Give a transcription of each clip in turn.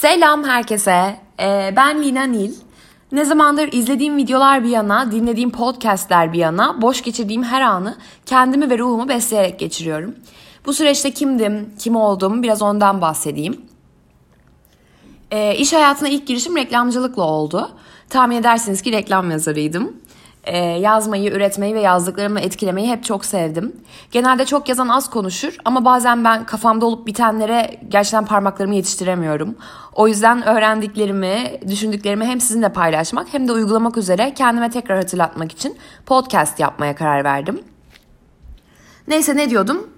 Selam herkese. Ee, ben Lina Nil. Ne zamandır izlediğim videolar bir yana, dinlediğim podcastler bir yana, boş geçirdiğim her anı kendimi ve ruhumu besleyerek geçiriyorum. Bu süreçte kimdim, kim oldum biraz ondan bahsedeyim. Ee, iş hayatına ilk girişim reklamcılıkla oldu. Tahmin edersiniz ki reklam yazarıydım. Ee, yazmayı, üretmeyi ve yazdıklarımı etkilemeyi hep çok sevdim. Genelde çok yazan az konuşur ama bazen ben kafamda olup bitenlere gerçekten parmaklarımı yetiştiremiyorum. O yüzden öğrendiklerimi, düşündüklerimi hem sizinle paylaşmak hem de uygulamak üzere kendime tekrar hatırlatmak için podcast yapmaya karar verdim. Neyse ne diyordum?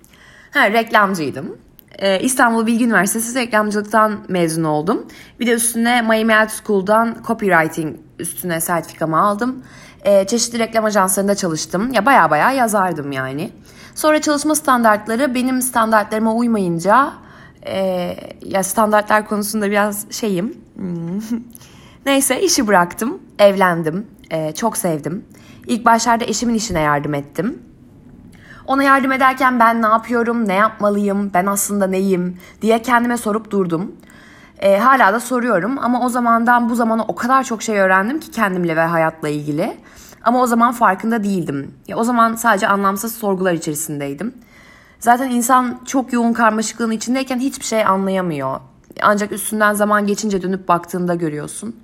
Ha, reklamcıydım. Ee, İstanbul Bilgi Üniversitesi reklamcılıktan mezun oldum. Bir de üstüne Miami Art School'dan copywriting üstüne sertifikamı aldım. Ee, çeşitli reklam ajanslarında çalıştım. Ya baya baya yazardım yani. Sonra çalışma standartları benim standartlarıma uymayınca e, ya standartlar konusunda biraz şeyim. Neyse işi bıraktım, evlendim, e, çok sevdim. İlk başlarda eşimin işine yardım ettim. Ona yardım ederken ben ne yapıyorum, ne yapmalıyım, ben aslında neyim diye kendime sorup durdum. E, hala da soruyorum ama o zamandan bu zamana o kadar çok şey öğrendim ki kendimle ve hayatla ilgili. Ama o zaman farkında değildim. Ya, o zaman sadece anlamsız sorgular içerisindeydim. Zaten insan çok yoğun karmaşıklığın içindeyken hiçbir şey anlayamıyor. Ancak üstünden zaman geçince dönüp baktığında görüyorsun.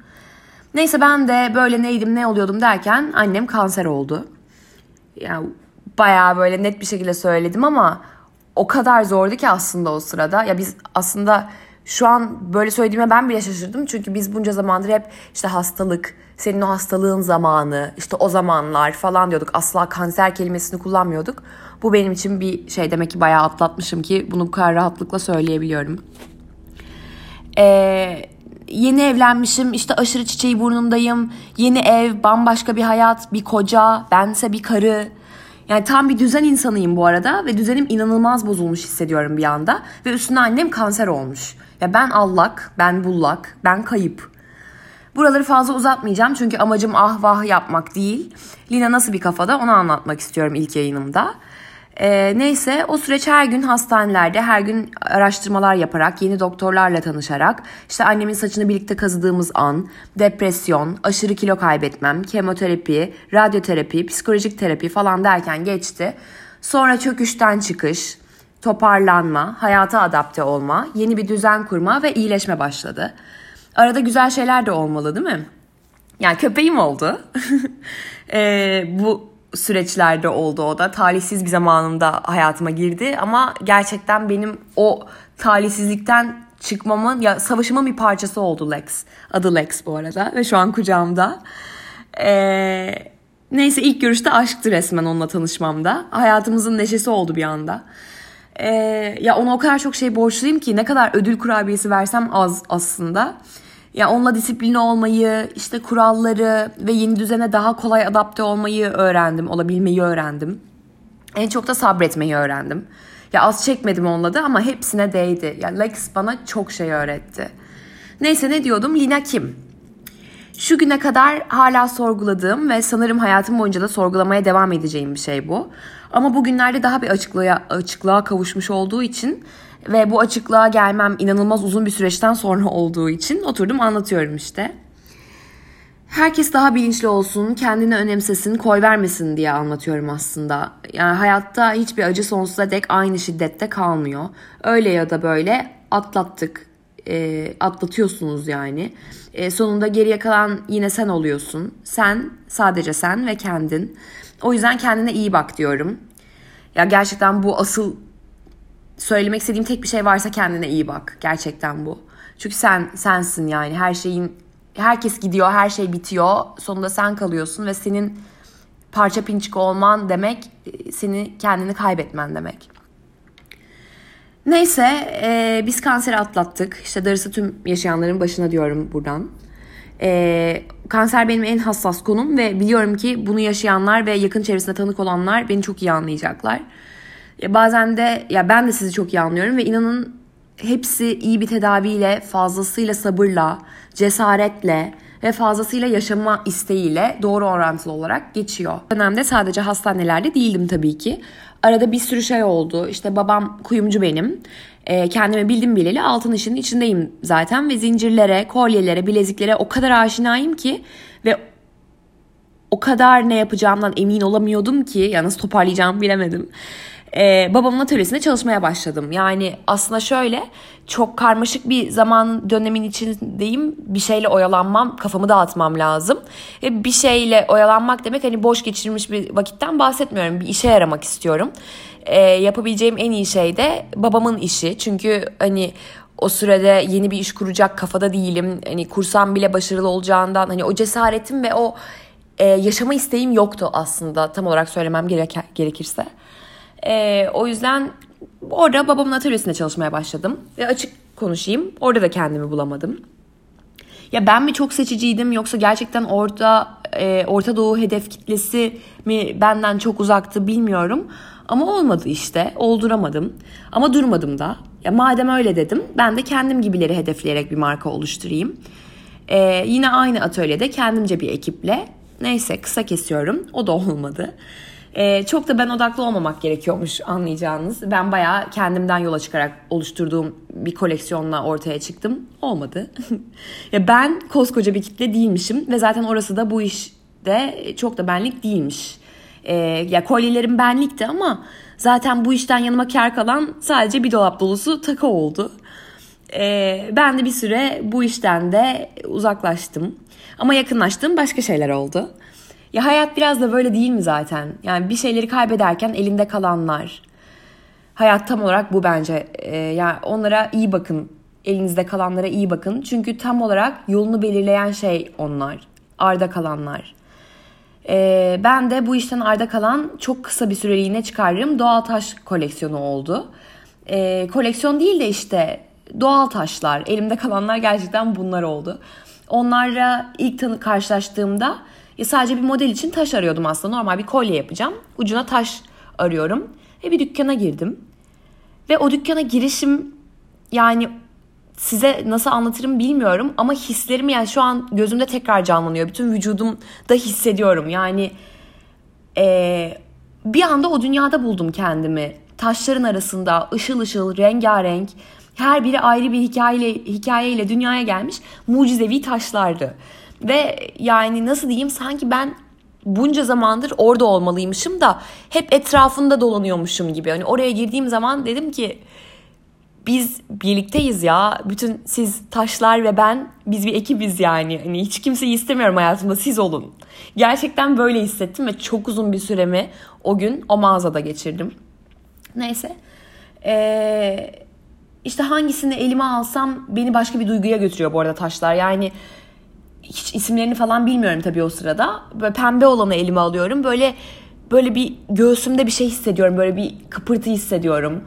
Neyse ben de böyle neydim ne oluyordum derken annem kanser oldu. Yani bayağı böyle net bir şekilde söyledim ama o kadar zordu ki aslında o sırada. Ya biz aslında şu an böyle söylediğime ben bile şaşırdım. Çünkü biz bunca zamandır hep işte hastalık, senin o hastalığın zamanı, işte o zamanlar falan diyorduk. Asla kanser kelimesini kullanmıyorduk. Bu benim için bir şey demek ki bayağı atlatmışım ki bunu bu kadar rahatlıkla söyleyebiliyorum. Ee, yeni evlenmişim, işte aşırı çiçeği burnundayım. Yeni ev, bambaşka bir hayat, bir koca, bense bir karı. Yani tam bir düzen insanıyım bu arada ve düzenim inanılmaz bozulmuş hissediyorum bir anda. Ve üstüne annem kanser olmuş. Ya ben allak, ben bullak, ben kayıp. Buraları fazla uzatmayacağım çünkü amacım ah vah yapmak değil. Lina nasıl bir kafada onu anlatmak istiyorum ilk yayınımda. Ee, neyse o süreç her gün hastanelerde her gün araştırmalar yaparak yeni doktorlarla tanışarak işte annemin saçını birlikte kazıdığımız an depresyon, aşırı kilo kaybetmem, kemoterapi, radyoterapi, psikolojik terapi falan derken geçti. Sonra çöküşten çıkış, toparlanma, hayata adapte olma, yeni bir düzen kurma ve iyileşme başladı. Arada güzel şeyler de olmalı değil mi? Yani köpeğim oldu. e, bu süreçlerde oldu o da. Talihsiz bir zamanında hayatıma girdi ama gerçekten benim o talihsizlikten çıkmamın ya savaşımın bir parçası oldu Lex. Adı Lex bu arada ve şu an kucağımda. Ee, neyse ilk görüşte aşktı resmen onunla tanışmamda. Hayatımızın neşesi oldu bir anda. Ee, ya ona o kadar çok şey borçluyum ki ne kadar ödül kurabiyesi versem az aslında. Ya onunla disiplinli olmayı, işte kuralları ve yeni düzene daha kolay adapte olmayı öğrendim, olabilmeyi öğrendim. En çok da sabretmeyi öğrendim. Ya az çekmedim onunla da ama hepsine değdi. Ya Lex bana çok şey öğretti. Neyse ne diyordum? Lina kim? Şu güne kadar hala sorguladığım ve sanırım hayatım boyunca da sorgulamaya devam edeceğim bir şey bu. Ama bugünlerde daha bir açıklığa, açıklığa kavuşmuş olduğu için ve bu açıklığa gelmem inanılmaz uzun bir süreçten sonra olduğu için oturdum anlatıyorum işte. Herkes daha bilinçli olsun, kendini önemsesin, koy vermesin diye anlatıyorum aslında. Yani hayatta hiçbir acı sonsuza dek aynı şiddette kalmıyor. Öyle ya da böyle atlattık, e, atlatıyorsunuz yani. E, sonunda geriye kalan yine sen oluyorsun. Sen, sadece sen ve kendin. O yüzden kendine iyi bak diyorum. Ya gerçekten bu asıl söylemek istediğim tek bir şey varsa kendine iyi bak. Gerçekten bu. Çünkü sen sensin yani her şeyin herkes gidiyor, her şey bitiyor. Sonunda sen kalıyorsun ve senin parça pinçik olman demek seni kendini kaybetmen demek. Neyse e, biz kanseri atlattık. İşte darısı tüm yaşayanların başına diyorum buradan. E, kanser benim en hassas konum ve biliyorum ki bunu yaşayanlar ve yakın çevresinde tanık olanlar beni çok iyi anlayacaklar. Ya bazen de ya ben de sizi çok iyi anlıyorum ve inanın hepsi iyi bir tedaviyle, fazlasıyla sabırla, cesaretle ve fazlasıyla yaşama isteğiyle doğru orantılı olarak geçiyor. Dönemde sadece hastanelerde değildim tabii ki. arada bir sürü şey oldu. İşte babam kuyumcu benim. E, kendime bildim bileli altın işinin içindeyim zaten. Ve zincirlere, kolyelere, bileziklere o kadar aşinayım ki. Ve o kadar ne yapacağımdan emin olamıyordum ki. Ya nasıl toparlayacağımı bilemedim e, babamın atölyesinde çalışmaya başladım. Yani aslında şöyle çok karmaşık bir zaman dönemin içindeyim. Bir şeyle oyalanmam, kafamı dağıtmam lazım. E, bir şeyle oyalanmak demek hani boş geçirilmiş bir vakitten bahsetmiyorum. Bir işe yaramak istiyorum. E, yapabileceğim en iyi şey de babamın işi. Çünkü hani o sürede yeni bir iş kuracak kafada değilim. Hani kursam bile başarılı olacağından hani o cesaretim ve o e, yaşama isteğim yoktu aslında tam olarak söylemem gerek gerekirse. E, o yüzden orada babamın atölyesinde çalışmaya başladım. Ve açık konuşayım orada da kendimi bulamadım. Ya ben mi çok seçiciydim yoksa gerçekten orada e, Orta Doğu hedef kitlesi mi benden çok uzaktı bilmiyorum. Ama olmadı işte. Olduramadım. Ama durmadım da. Ya madem öyle dedim ben de kendim gibileri hedefleyerek bir marka oluşturayım. Ee, yine aynı atölyede kendimce bir ekiple. Neyse kısa kesiyorum. O da olmadı. Ee, çok da ben odaklı olmamak gerekiyormuş anlayacağınız. Ben bayağı kendimden yola çıkarak oluşturduğum bir koleksiyonla ortaya çıktım. Olmadı. ya ben koskoca bir kitle değilmişim ve zaten orası da bu işte çok da benlik değilmiş. Ee, ya kolyelerim benlikti ama zaten bu işten yanıma kar kalan sadece bir dolap dolusu takı oldu. Ee, ben de bir süre bu işten de uzaklaştım. Ama yakınlaştığım başka şeyler oldu. Ya hayat biraz da böyle değil mi zaten? Yani bir şeyleri kaybederken elinde kalanlar. Hayat tam olarak bu bence. Ee, yani onlara iyi bakın. Elinizde kalanlara iyi bakın. Çünkü tam olarak yolunu belirleyen şey onlar. Arda kalanlar. Ee, ben de bu işten arda kalan çok kısa bir süreliğine çıkarırım doğal taş koleksiyonu oldu. Ee, koleksiyon değil de işte doğal taşlar. Elimde kalanlar gerçekten bunlar oldu. Onlarla ilk tanı karşılaştığımda ya sadece bir model için taş arıyordum aslında. Normal bir kolye yapacağım. Ucuna taş arıyorum. Ve bir dükkana girdim. Ve o dükkana girişim yani size nasıl anlatırım bilmiyorum ama hislerim yani şu an gözümde tekrar canlanıyor. Bütün vücudumda hissediyorum. Yani ee, bir anda o dünyada buldum kendimi. Taşların arasında ışıl ışıl, rengarenk, her biri ayrı bir hikayeyle, hikayeyle dünyaya gelmiş mucizevi taşlardı. Ve yani nasıl diyeyim sanki ben bunca zamandır orada olmalıymışım da hep etrafında dolanıyormuşum gibi. Hani oraya girdiğim zaman dedim ki biz birlikteyiz ya. Bütün siz taşlar ve ben biz bir ekibiz yani. Hani hiç kimseyi istemiyorum hayatımda siz olun. Gerçekten böyle hissettim ve çok uzun bir süremi o gün o mağazada geçirdim. Neyse. Ee, işte hangisini elime alsam beni başka bir duyguya götürüyor bu arada taşlar. Yani hiç isimlerini falan bilmiyorum tabii o sırada. Böyle pembe olanı elime alıyorum. Böyle böyle bir göğsümde bir şey hissediyorum. Böyle bir kıpırtı hissediyorum.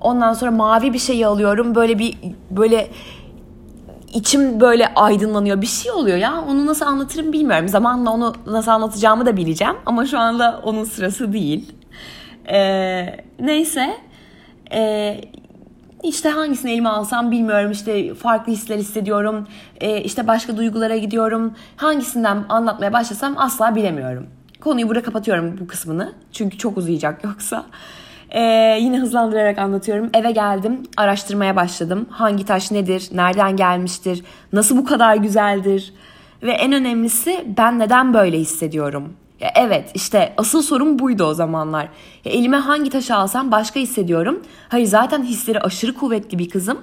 Ondan sonra mavi bir şeyi alıyorum. Böyle bir böyle içim böyle aydınlanıyor. Bir şey oluyor ya. Onu nasıl anlatırım bilmiyorum. Zamanla onu nasıl anlatacağımı da bileceğim. Ama şu anda onun sırası değil. Ee, neyse. Ee, işte hangisini elime alsam bilmiyorum işte farklı hisler hissediyorum e, işte başka duygulara gidiyorum hangisinden anlatmaya başlasam asla bilemiyorum. Konuyu burada kapatıyorum bu kısmını çünkü çok uzayacak yoksa. Ee, yine hızlandırarak anlatıyorum. Eve geldim, araştırmaya başladım. Hangi taş nedir, nereden gelmiştir, nasıl bu kadar güzeldir ve en önemlisi ben neden böyle hissediyorum. Evet işte asıl sorun buydu o zamanlar. Ya elime hangi taşı alsam başka hissediyorum. Hayır zaten hisleri aşırı kuvvetli bir kızım.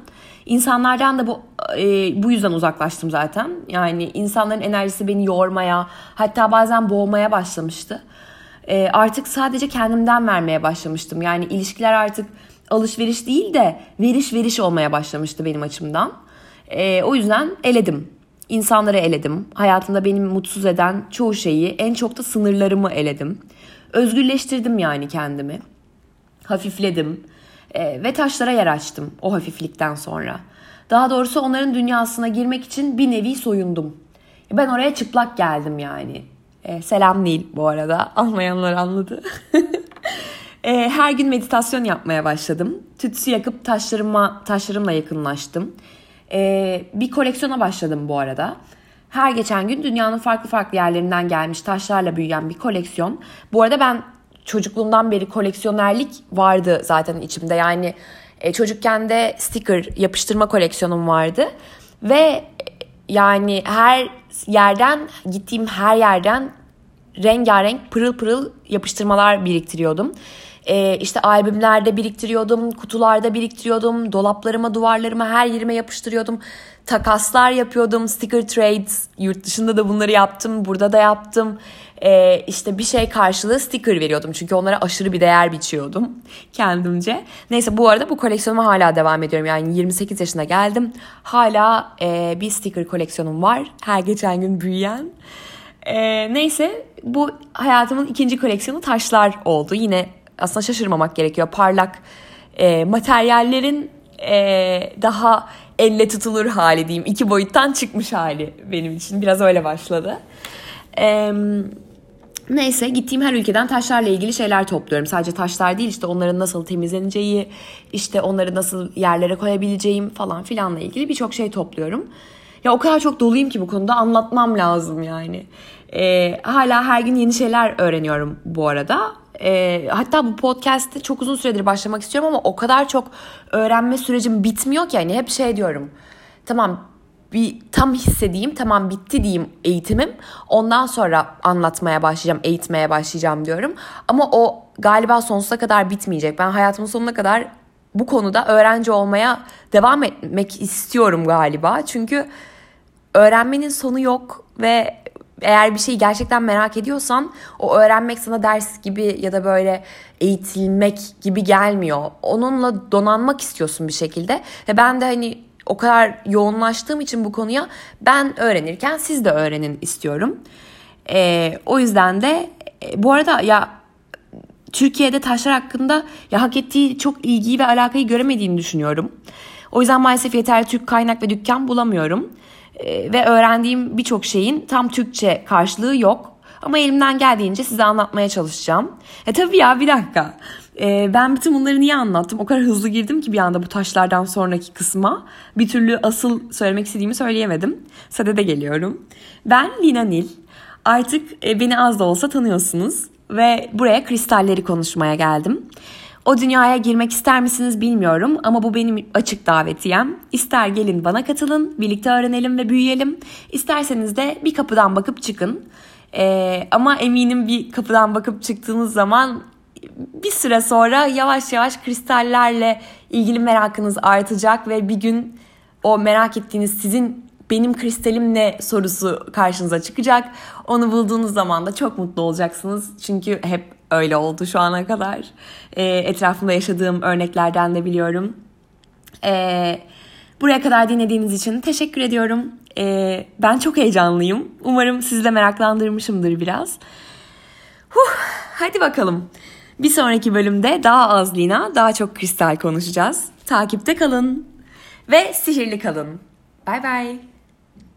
İnsanlardan da bu e, bu yüzden uzaklaştım zaten. Yani insanların enerjisi beni yormaya, hatta bazen boğmaya başlamıştı. E, artık sadece kendimden vermeye başlamıştım. Yani ilişkiler artık alışveriş değil de veriş veriş olmaya başlamıştı benim açımdan. E, o yüzden eledim İnsanları eledim. Hayatımda beni mutsuz eden çoğu şeyi, en çok da sınırlarımı eledim. Özgürleştirdim yani kendimi. Hafifledim e, ve taşlara yer açtım o hafiflikten sonra. Daha doğrusu onların dünyasına girmek için bir nevi soyundum. Ben oraya çıplak geldim yani. E, selam değil bu arada. Anlayanlar anladı. e, her gün meditasyon yapmaya başladım. Tütsü yakıp taşlarıma, taşlarımla yakınlaştım. Ee, bir koleksiyona başladım bu arada. Her geçen gün dünyanın farklı farklı yerlerinden gelmiş taşlarla büyüyen bir koleksiyon. Bu arada ben çocukluğumdan beri koleksiyonerlik vardı zaten içimde. Yani e, çocukken de sticker yapıştırma koleksiyonum vardı. Ve e, yani her yerden gittiğim her yerden rengarenk pırıl pırıl yapıştırmalar biriktiriyordum. Ee, işte albümlerde biriktiriyordum, kutularda biriktiriyordum, dolaplarıma, duvarlarıma, her yerime yapıştırıyordum. Takaslar yapıyordum, sticker trades, yurt dışında da bunları yaptım, burada da yaptım. Ee, işte bir şey karşılığı sticker veriyordum çünkü onlara aşırı bir değer biçiyordum kendimce. Neyse bu arada bu koleksiyonuma hala devam ediyorum. Yani 28 yaşına geldim. Hala e, bir sticker koleksiyonum var. Her geçen gün büyüyen. E, neyse bu hayatımın ikinci koleksiyonu taşlar oldu. Yine aslında şaşırmamak gerekiyor. Parlak e, materyallerin e, daha elle tutulur hali diyeyim. İki boyuttan çıkmış hali benim için. Biraz öyle başladı. Eee Neyse gittiğim her ülkeden taşlarla ilgili şeyler topluyorum. Sadece taşlar değil işte onların nasıl temizleneceği, işte onları nasıl yerlere koyabileceğim falan filanla ilgili birçok şey topluyorum. Ya o kadar çok doluyum ki bu konuda anlatmam lazım yani. Ee, hala her gün yeni şeyler öğreniyorum bu arada. Ee, hatta bu podcast'te çok uzun süredir başlamak istiyorum ama o kadar çok öğrenme sürecim bitmiyor ki. Yani hep şey diyorum. Tamam bir tam hissedeyim tamam bitti diyeyim eğitimim. Ondan sonra anlatmaya başlayacağım eğitmeye başlayacağım diyorum. Ama o galiba sonsuza kadar bitmeyecek. Ben hayatımın sonuna kadar bu konuda öğrenci olmaya devam etmek istiyorum galiba. Çünkü öğrenmenin sonu yok ve eğer bir şeyi gerçekten merak ediyorsan o öğrenmek sana ders gibi ya da böyle eğitilmek gibi gelmiyor. Onunla donanmak istiyorsun bir şekilde. Ve ben de hani o kadar yoğunlaştığım için bu konuya ben öğrenirken siz de öğrenin istiyorum. E, o yüzden de e, bu arada ya Türkiye'de taşlar hakkında ya hak ettiği çok ilgiyi ve alakayı göremediğini düşünüyorum. O yüzden maalesef yeterli Türk kaynak ve dükkan bulamıyorum. E, ve öğrendiğim birçok şeyin tam Türkçe karşılığı yok. Ama elimden geldiğince size anlatmaya çalışacağım. E tabii ya bir dakika. Ee, ben bütün bunları niye anlattım? O kadar hızlı girdim ki bir anda bu taşlardan sonraki kısma. Bir türlü asıl söylemek istediğimi söyleyemedim. Sadede geliyorum. Ben Lina Nil. Artık e, beni az da olsa tanıyorsunuz. Ve buraya kristalleri konuşmaya geldim. O dünyaya girmek ister misiniz bilmiyorum ama bu benim açık davetiyem. İster gelin bana katılın, birlikte öğrenelim ve büyüyelim. İsterseniz de bir kapıdan bakıp çıkın. Ee, ama eminim bir kapıdan bakıp çıktığınız zaman bir süre sonra yavaş yavaş kristallerle ilgili merakınız artacak ve bir gün o merak ettiğiniz sizin benim kristalim ne sorusu karşınıza çıkacak. Onu bulduğunuz zaman da çok mutlu olacaksınız. Çünkü hep öyle oldu şu ana kadar. E, etrafımda yaşadığım örneklerden de biliyorum. E, buraya kadar dinlediğiniz için teşekkür ediyorum. E, ben çok heyecanlıyım. Umarım sizi de meraklandırmışımdır biraz. Huh, hadi bakalım. Bir sonraki bölümde daha az Lina, daha çok kristal konuşacağız. Takipte kalın ve sihirli kalın. Bay bay.